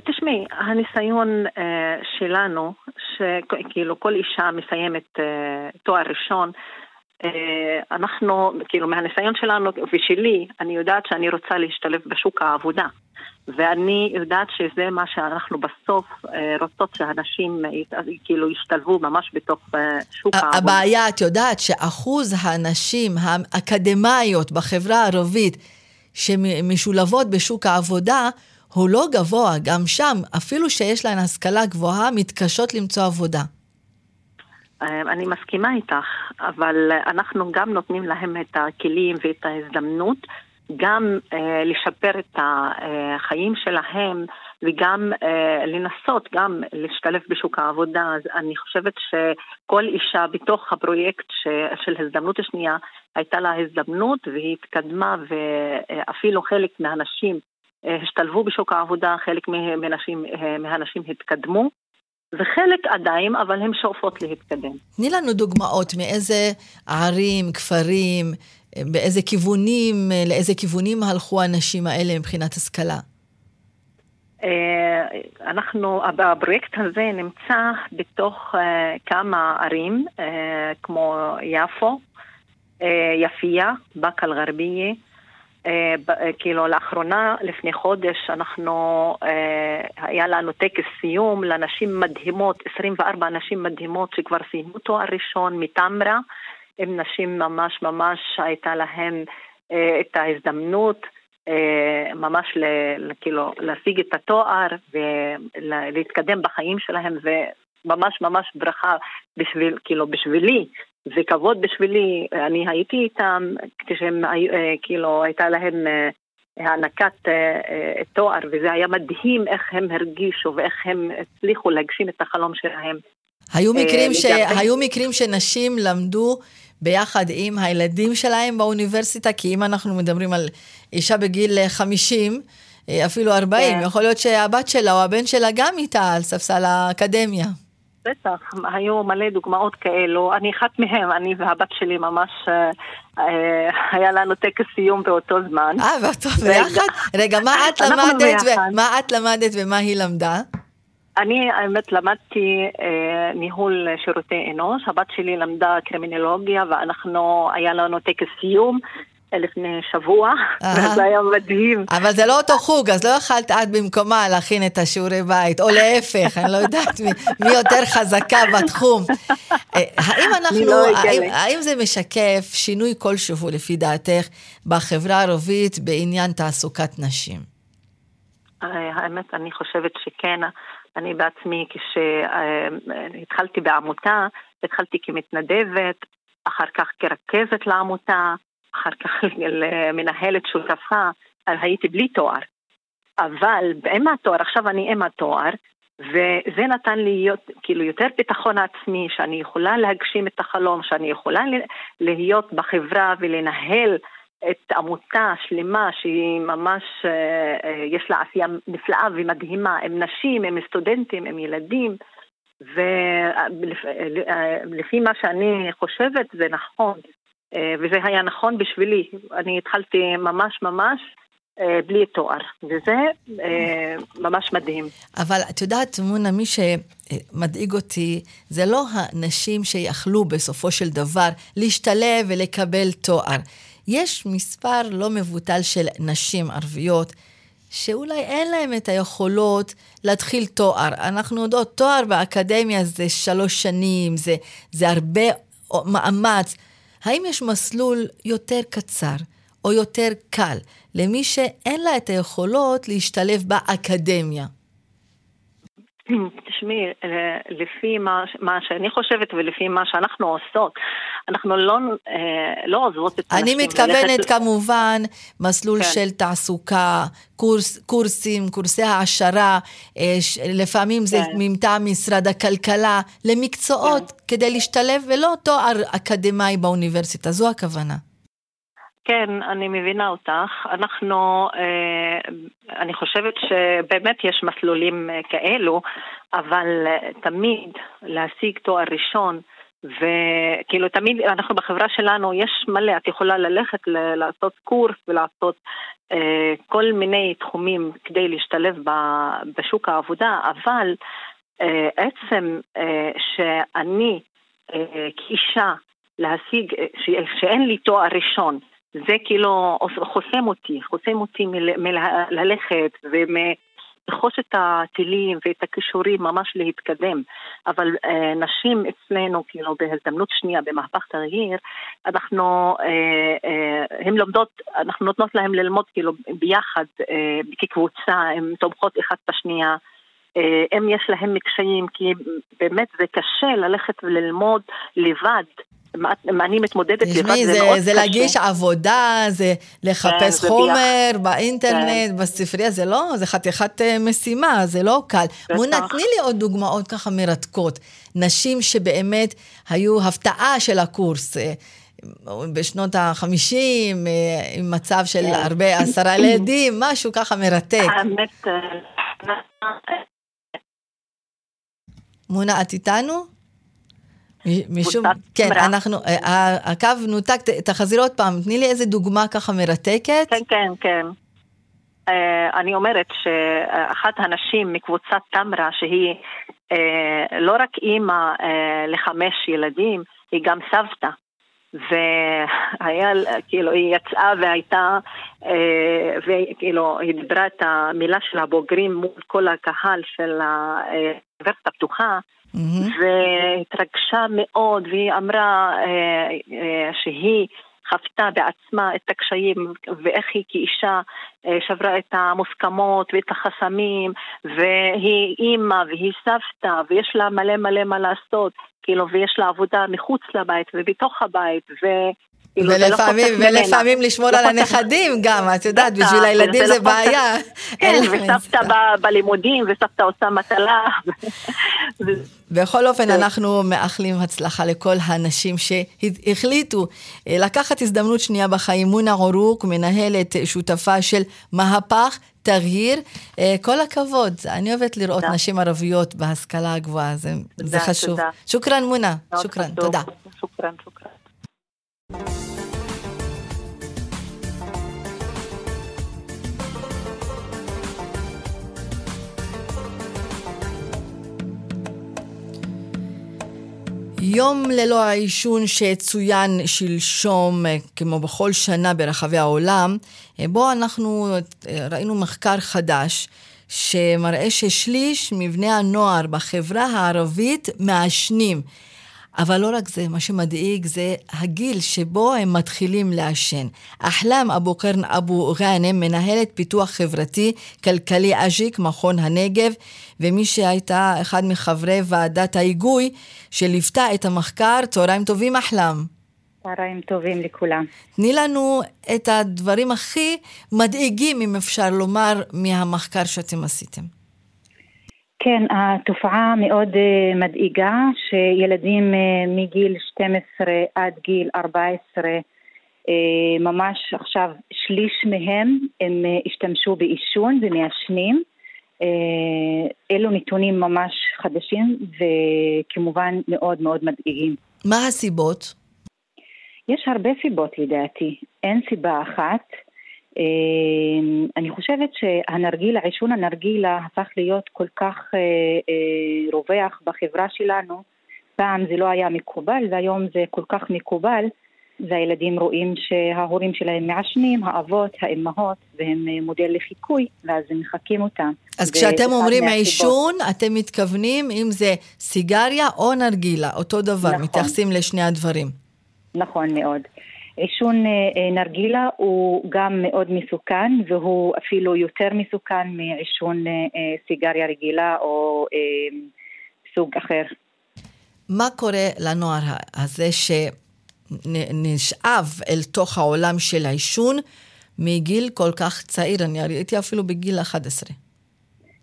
תשמעי, הניסיון שלנו, שכאילו כל אישה מסיימת uh, תואר ראשון, uh, אנחנו, כאילו מהניסיון שלנו ושלי, אני יודעת שאני רוצה להשתלב בשוק העבודה. ואני יודעת שזה מה שאנחנו בסוף uh, רוצות שהנשים כאילו ישתלבו ממש בתוך שוק העבודה. הבעיה, את יודעת שאחוז הנשים האקדמאיות בחברה הערבית שמשולבות בשוק העבודה, הוא לא גבוה, גם שם, אפילו שיש להן השכלה גבוהה, מתקשות למצוא עבודה. אמ, אני מסכימה איתך, אבל אנחנו גם נותנים להם את הכלים ואת ההזדמנות גם אה, לשפר את החיים שלהם וגם אה, לנסות גם להשתלב בשוק העבודה. אז אני חושבת שכל אישה בתוך הפרויקט ש, של הזדמנות השנייה הייתה לה הזדמנות והיא התקדמה ואפילו חלק מהאנשים אה, השתלבו בשוק העבודה, חלק מהנשים, אה, מהנשים התקדמו. וחלק עדיין, אבל הן שואפות להתקדם. תני לנו דוגמאות מאיזה ערים, כפרים, אה, באיזה כיוונים, לאיזה כיוונים הלכו הנשים האלה מבחינת השכלה. אנחנו, הפרויקט הזה נמצא בתוך כמה ערים, כמו יפו, יפיע, באקה אל-גרבייה, אה, אה, כאילו לאחרונה, לפני חודש, אנחנו, אה, היה לנו טקס סיום לנשים מדהימות, 24 נשים מדהימות שכבר סיימו תואר ראשון מטמרה, הן נשים ממש ממש הייתה להן את ההזדמנות ממש כאילו להשיג את התואר ולהתקדם בחיים שלהם וממש ממש ברכה בשביל, כאילו בשבילי זה כבוד בשבילי, אני הייתי איתם כשהם, אה, כאילו, הייתה להם אה, הענקת אה, תואר, וזה היה מדהים איך הם הרגישו ואיך הם הצליחו להגשים את החלום שלהם. היו מקרים, ש... היו מקרים שנשים למדו ביחד עם הילדים שלהם באוניברסיטה, כי אם אנחנו מדברים על אישה בגיל 50, אפילו 40, כן. יכול להיות שהבת שלה או הבן שלה גם איתה על ספסל האקדמיה. בטח, היו מלא דוגמאות כאלו. אני אחת מהם, אני והבת שלי ממש, אה, אה, היה לנו טקס סיום באותו זמן. אה, באותו ביחד? רגע, מה את למדת, מה את למדת ומה היא למדה? אני, האמת, למדתי אה, ניהול שירותי אנוש. הבת שלי למדה קרימינולוגיה, ואנחנו, היה לנו טקס סיום. לפני שבוע, וזה היה מדהים. אבל זה לא אותו חוג, אז לא יכלת את במקומה להכין את השיעורי בית, או להפך, אני לא יודעת מי, מי יותר חזקה בתחום. אה, האם אנחנו, לא האם, האם זה משקף שינוי כלשהו, לפי דעתך, בחברה הערבית בעניין תעסוקת נשים? אה, האמת, אני חושבת שכן. אני בעצמי, כשהתחלתי בעמותה, התחלתי כמתנדבת, אחר כך כרכזת לעמותה, אחר כך למנהלת שותפה, הייתי בלי תואר. אבל עם התואר, עכשיו אני עם התואר, וזה נתן לי להיות, כאילו יותר ביטחון עצמי, שאני יכולה להגשים את החלום, שאני יכולה להיות בחברה ולנהל את עמותה שלמה שהיא ממש, אה, אה, יש לה עשייה נפלאה ומדהימה, עם נשים, עם סטודנטים, עם ילדים, ולפי מה שאני חושבת זה נכון, אה, וזה היה נכון בשבילי. אני התחלתי ממש ממש בלי תואר, וזה ממש מדהים. אבל את יודעת, מונה, מי שמדאיג אותי זה לא הנשים שיכלו בסופו של דבר להשתלב ולקבל תואר. יש מספר לא מבוטל של נשים ערביות שאולי אין להן את היכולות להתחיל תואר. אנחנו יודעות, תואר באקדמיה זה שלוש שנים, זה, זה הרבה מאמץ. האם יש מסלול יותר קצר או יותר קל למי שאין לה את היכולות להשתלב באקדמיה? תשמעי, אה, לפי מה, מה שאני חושבת ולפי מה שאנחנו עושות, אנחנו לא, אה, לא עוזבות את הנשים. אני מתכוונת ללכת... כמובן מסלול כן. של תעסוקה, קורס, קורסים, קורסי העשרה, אה, לפעמים כן. זה מטעם משרד הכלכלה, למקצועות כן. כדי להשתלב ולא תואר אקדמאי באוניברסיטה, זו הכוונה. כן, אני מבינה אותך. אנחנו, אה, אני חושבת שבאמת יש מסלולים אה, כאלו, אבל אה, תמיד להשיג תואר ראשון, וכאילו תמיד אנחנו בחברה שלנו יש מלא, את יכולה ללכת לעשות קורס ולעשות אה, כל מיני תחומים כדי להשתלב בשוק העבודה, אבל אה, עצם אה, שאני אה, כאישה להשיג, ש- שאין לי תואר ראשון, זה כאילו חוסם אותי, חוסם אותי מללכת ומלחוש את הטילים ואת הכישורים ממש להתקדם. אבל אה, נשים אצלנו, כאילו בהזדמנות שנייה במהפך תרגיל, אנחנו, אה, אה, הן לומדות, אנחנו נותנות להן ללמוד כאילו ביחד, אה, כקבוצה, הן תומכות אחת בשנייה. אה, אם יש להם קשיים, כי באמת זה קשה ללכת וללמוד לבד מה אני מתמודדת לבד, זה, זה מאוד קשה. זה להגיש עבודה, זה לחפש כן, חומר זה באינטרנט, כן. בספרייה, זה לא, זה חתיכת אה, משימה, זה לא קל. מונה, תני לי עוד דוגמאות ככה מרתקות. נשים שבאמת היו הפתעה של הקורס. אה, בשנות ה-50, אה, עם מצב של כן. הרבה עשרה ילדים, משהו ככה מרתק. האמת... מונה, את איתנו? משום, כן, אנחנו, אה, הקו נותק, תחזיר עוד פעם, תני לי איזה דוגמה ככה מרתקת. כן, כן, כן. אה, אני אומרת שאחת הנשים מקבוצת תמרה, שהיא אה, לא רק אימא לחמש ילדים, היא גם סבתא. והיה, כאילו, היא יצאה והייתה, וכאילו, היא דיברה את המילה של הבוגרים מול כל הקהל של האוניברסיטה הפתוחה, mm-hmm. והתרגשה מאוד, והיא אמרה אה, אה, שהיא חוותה בעצמה את הקשיים ואיך היא כאישה אה, שברה את המוסכמות ואת החסמים והיא אימא והיא סבתא ויש לה מלא מלא מה לעשות כאילו ויש לה עבודה מחוץ לבית ובתוך הבית ו... כאילו, לא ולפעמים, ולפעמים לשמור לא על הנכדים גם, את יודעת, בשביל הילדים זה בעיה. כן, וסבתא בלימודים, וסבתא עושה מטלה. בכל אופן, אנחנו מאחלים הצלחה לכל הנשים שהחליטו אה, לקחת הזדמנות שנייה בחיים. מונה עורוק, מנהלת שותפה של מהפך תרהיר. אה, כל הכבוד, אני אוהבת לראות. נשים ערביות בהשכלה הגבוהה, זה, חשוב. שוכרן מונה, שוכרן, תודה. שוכרן, שוכרן. יום ללא העישון שצוין שלשום, כמו בכל שנה ברחבי העולם, בו אנחנו ראינו מחקר חדש שמראה ששליש מבני הנוער בחברה הערבית מעשנים. אבל לא רק זה, מה שמדאיג זה הגיל שבו הם מתחילים לעשן. אחלאם אבו קרן אבו גאנם, מנהלת פיתוח חברתי כלכלי אג'יק, מכון הנגב, ומי שהייתה אחד מחברי ועדת ההיגוי שליוותה את המחקר, צהריים טובים אחלאם. צהריים טובים לכולם. תני לנו את הדברים הכי מדאיגים, אם אפשר לומר, מהמחקר שאתם עשיתם. כן, התופעה מאוד uh, מדאיגה שילדים uh, מגיל 12 עד גיל 14 uh, אה, ממש עכשיו שליש מהם הם השתמשו בעישון ומעשנים. אלו נתונים ממש חדשים וכמובן מאוד מאוד מדאיגים. מה הסיבות? יש הרבה סיבות לדעתי, אין סיבה אחת. אמ, אני חושבת שהנרגילה, עישון הנרגילה הפך להיות כל כך אה, אה, רווח בחברה שלנו. פעם זה לא היה מקובל והיום זה כל כך מקובל והילדים רואים שההורים שלהם מעשנים, האבות, האימהות, והם אה, מודל לחיקוי, ואז הם מחקים אותם. אז כשאתם אומרים עישון, אתם מתכוונים אם זה סיגריה או נרגילה, אותו דבר, נכון. מתייחסים לשני הדברים. נכון מאוד. עישון אה, אה, נרגילה הוא גם מאוד מסוכן והוא אפילו יותר מסוכן מעישון אה, סיגריה רגילה או סוג אחר. מה קורה לנוער הזה שנשאב אל תוך העולם של העישון מגיל כל כך צעיר? אני ראיתי אפילו בגיל 11.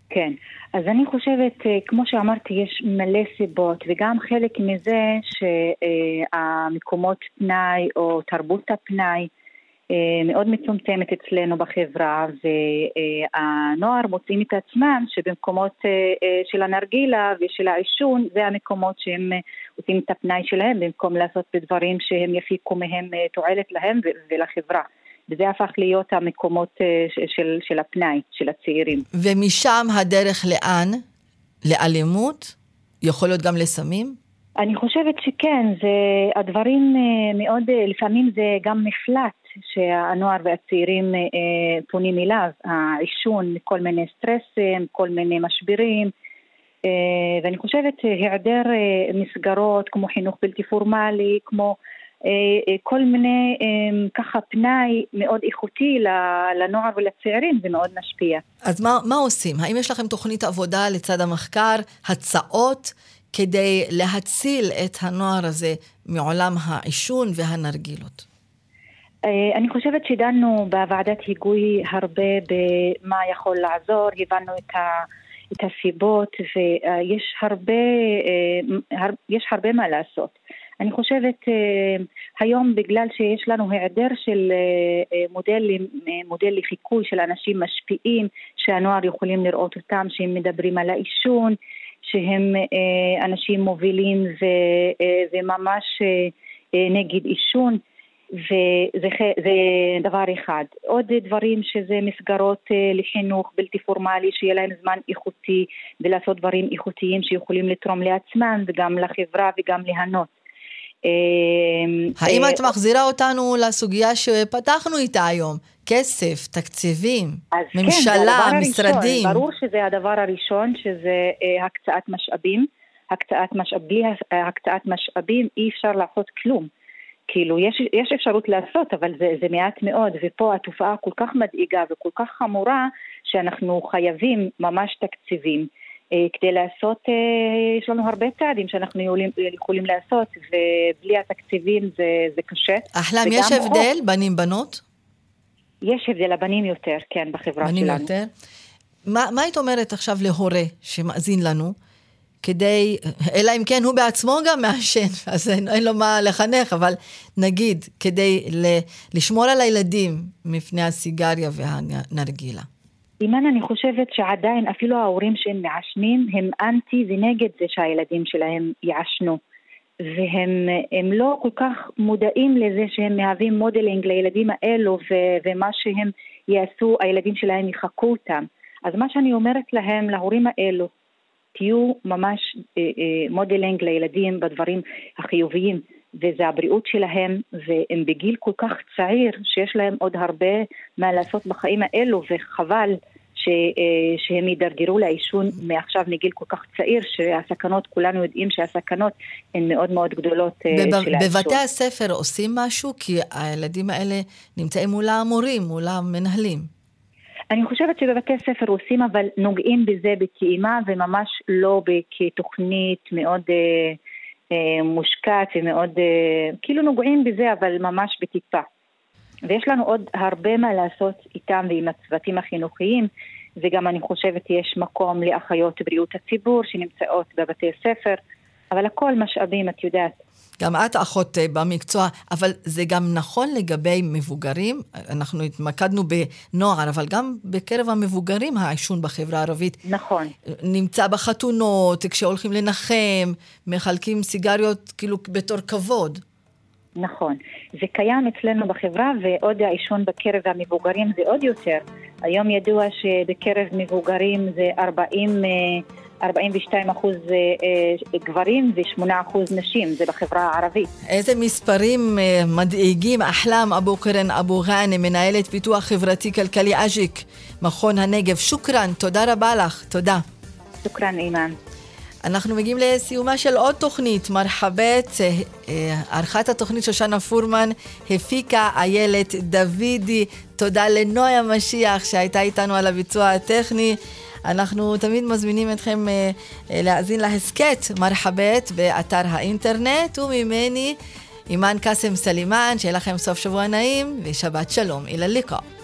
כן, אז אני חושבת, אה, כמו שאמרתי, יש מלא סיבות, וגם חלק מזה שהמקומות פנאי או תרבות הפנאי אה, מאוד מצומצמת אצלנו בחברה, והנוער מוצאים את עצמם שבמקומות אה, של הנרגילה ושל העישון, זה המקומות שהם עושים את הפנאי שלהם, במקום לעשות בדברים שהם יפיקו מהם תועלת להם ולחברה. וזה הפך להיות המקומות אה, של, של הפנאי, של הצעירים. ומשם הדרך לאן? לאלימות? יכול להיות גם לסמים? אני חושבת שכן, זה הדברים אה, מאוד, אה, לפעמים זה גם מפלט שהנוער והצעירים פונים אליו, העישון, כל מיני סטרסים, כל מיני משברים, ואני חושבת היעדר מסגרות כמו חינוך בלתי פורמלי, כמו כל מיני אה, ככה פנאי מאוד איכותי לנוער ולצעירים, זה מאוד משפיע. אז מה, מה עושים? האם יש לכם תוכנית עבודה לצד המחקר, הצעות כדי להציל את הנוער הזה מעולם העישון והנרגילות? אני חושבת שדנו בוועדת היגוי הרבה במה יכול לעזור, הבנו את ה... את הסיבות ויש הרבה, יש הרבה מה לעשות. אני חושבת אה, היום בגלל שיש לנו היעדר של אה, אה, מודל, מודל לחיקוי של אנשים משפיעים שהנוער יכולים לראות אותם שהם מדברים על העישון שהם אנשים מובילים ו, וממש נגד עישון וזה זה דבר אחד. עוד דברים שזה מסגרות לחינוך בלתי פורמלי, שיהיה להם זמן איכותי ולעשות דברים איכותיים שיכולים לתרום לעצמם וגם לחברה וגם ליהנות. אמ, האם אה, את מחזירה אותנו לסוגיה שפתחנו איתה היום? כסף, תקציבים, כן, ממשלה, כן, משרדים. הראשון, ברור שזה הדבר הראשון, שזה אה, הקצאת משאבים. הקצאת משאבים, בלי הקצאת משאבים אי אפשר לעשות כלום. כאילו, יש, יש אפשרות לעשות, אבל זה, זה מעט מאוד, ופה התופעה כל כך מדאיגה וכל כך חמורה, שאנחנו חייבים ממש תקציבים. כדי לעשות, יש לנו הרבה צעדים שאנחנו יכולים, יכולים לעשות, ובלי התקציבים זה, זה קשה. אחלם, יש הבדל בנים-בנות? יש הבדל, הבנים יותר, כן, בחברה בנים שלנו. יותר? מה, מה היית אומרת עכשיו להורה שמאזין לנו, כדי, אלא אם כן הוא בעצמו גם מעשן, אז אין, אין לו מה לחנך, אבל נגיד, כדי ל, לשמור על הילדים מפני הסיגריה והנרגילה. אימן, אני חושבת שעדיין אפילו ההורים שהם מעשנים הם אנטי ונגד זה שהילדים שלהם יעשנו. והם לא כל כך מודעים לזה שהם מהווים modeling לילדים האלו ו- ומה שהם יעשו, הילדים שלהם יחקו אותם. אז מה שאני אומרת להם, להורים האלו, תהיו ממש אה, אה, modeling לילדים בדברים החיוביים, וזה הבריאות שלהם, והם בגיל כל כך צעיר, שיש להם עוד הרבה מה לעשות בחיים האלו, וחבל ש, אה, שהם יידרדרו לעישון מעכשיו מגיל כל כך צעיר, שהסכנות, כולנו יודעים שהסכנות הן מאוד מאוד גדולות אה, בב, של העישון. בבתי הספר עושים משהו? כי הילדים האלה נמצאים מול המורים, מול המנהלים. אני חושבת שבבתי ספר עושים, אבל נוגעים בזה בטעימה וממש לא כתוכנית מאוד אה, אה, מושקעת ומאוד, אה, כאילו נוגעים בזה, אבל ממש בטיפה. ויש לנו עוד הרבה מה לעשות איתם ועם הצוותים החינוכיים, וגם אני חושבת יש מקום לאחיות בריאות הציבור שנמצאות בבתי ספר, אבל הכל משאבים, את יודעת. גם את אחות אה, במקצוע, אבל זה גם נכון לגבי מבוגרים. אנחנו התמקדנו בנוער, אבל גם בקרב המבוגרים העישון בחברה הערבית. נכון. נמצא בחתונות, כשהולכים לנחם, מחלקים סיגריות כאילו בתור כבוד. נכון. זה קיים אצלנו בחברה, ועוד העישון בקרב המבוגרים זה עוד יותר. היום ידוע שבקרב מבוגרים זה 40... 42 אחוז אה, אה, גברים ו-8 אחוז נשים, זה בחברה הערבית. איזה מספרים אה, מדאיגים. אחלם אבו קרן אבו גאנם, מנהלת פיתוח חברתי-כלכלי אג'יק, מכון הנגב. شكرا, תודה רבה לך. תודה. شكرا, אימאן. אנחנו מגיעים לסיומה של עוד תוכנית, מרחאבית. ערכת התוכנית שושנה פורמן הפיקה איילת דוידי. תודה לנויה משיח שהייתה איתנו על הביצוע הטכני. אנחנו תמיד מזמינים אתכם אה, אה, להאזין להסכת מרחאבית באתר האינטרנט, וממני אימאן קאסם סלימאן, שיהיה לכם סוף שבוע נעים ושבת שלום. إلى اللقاء.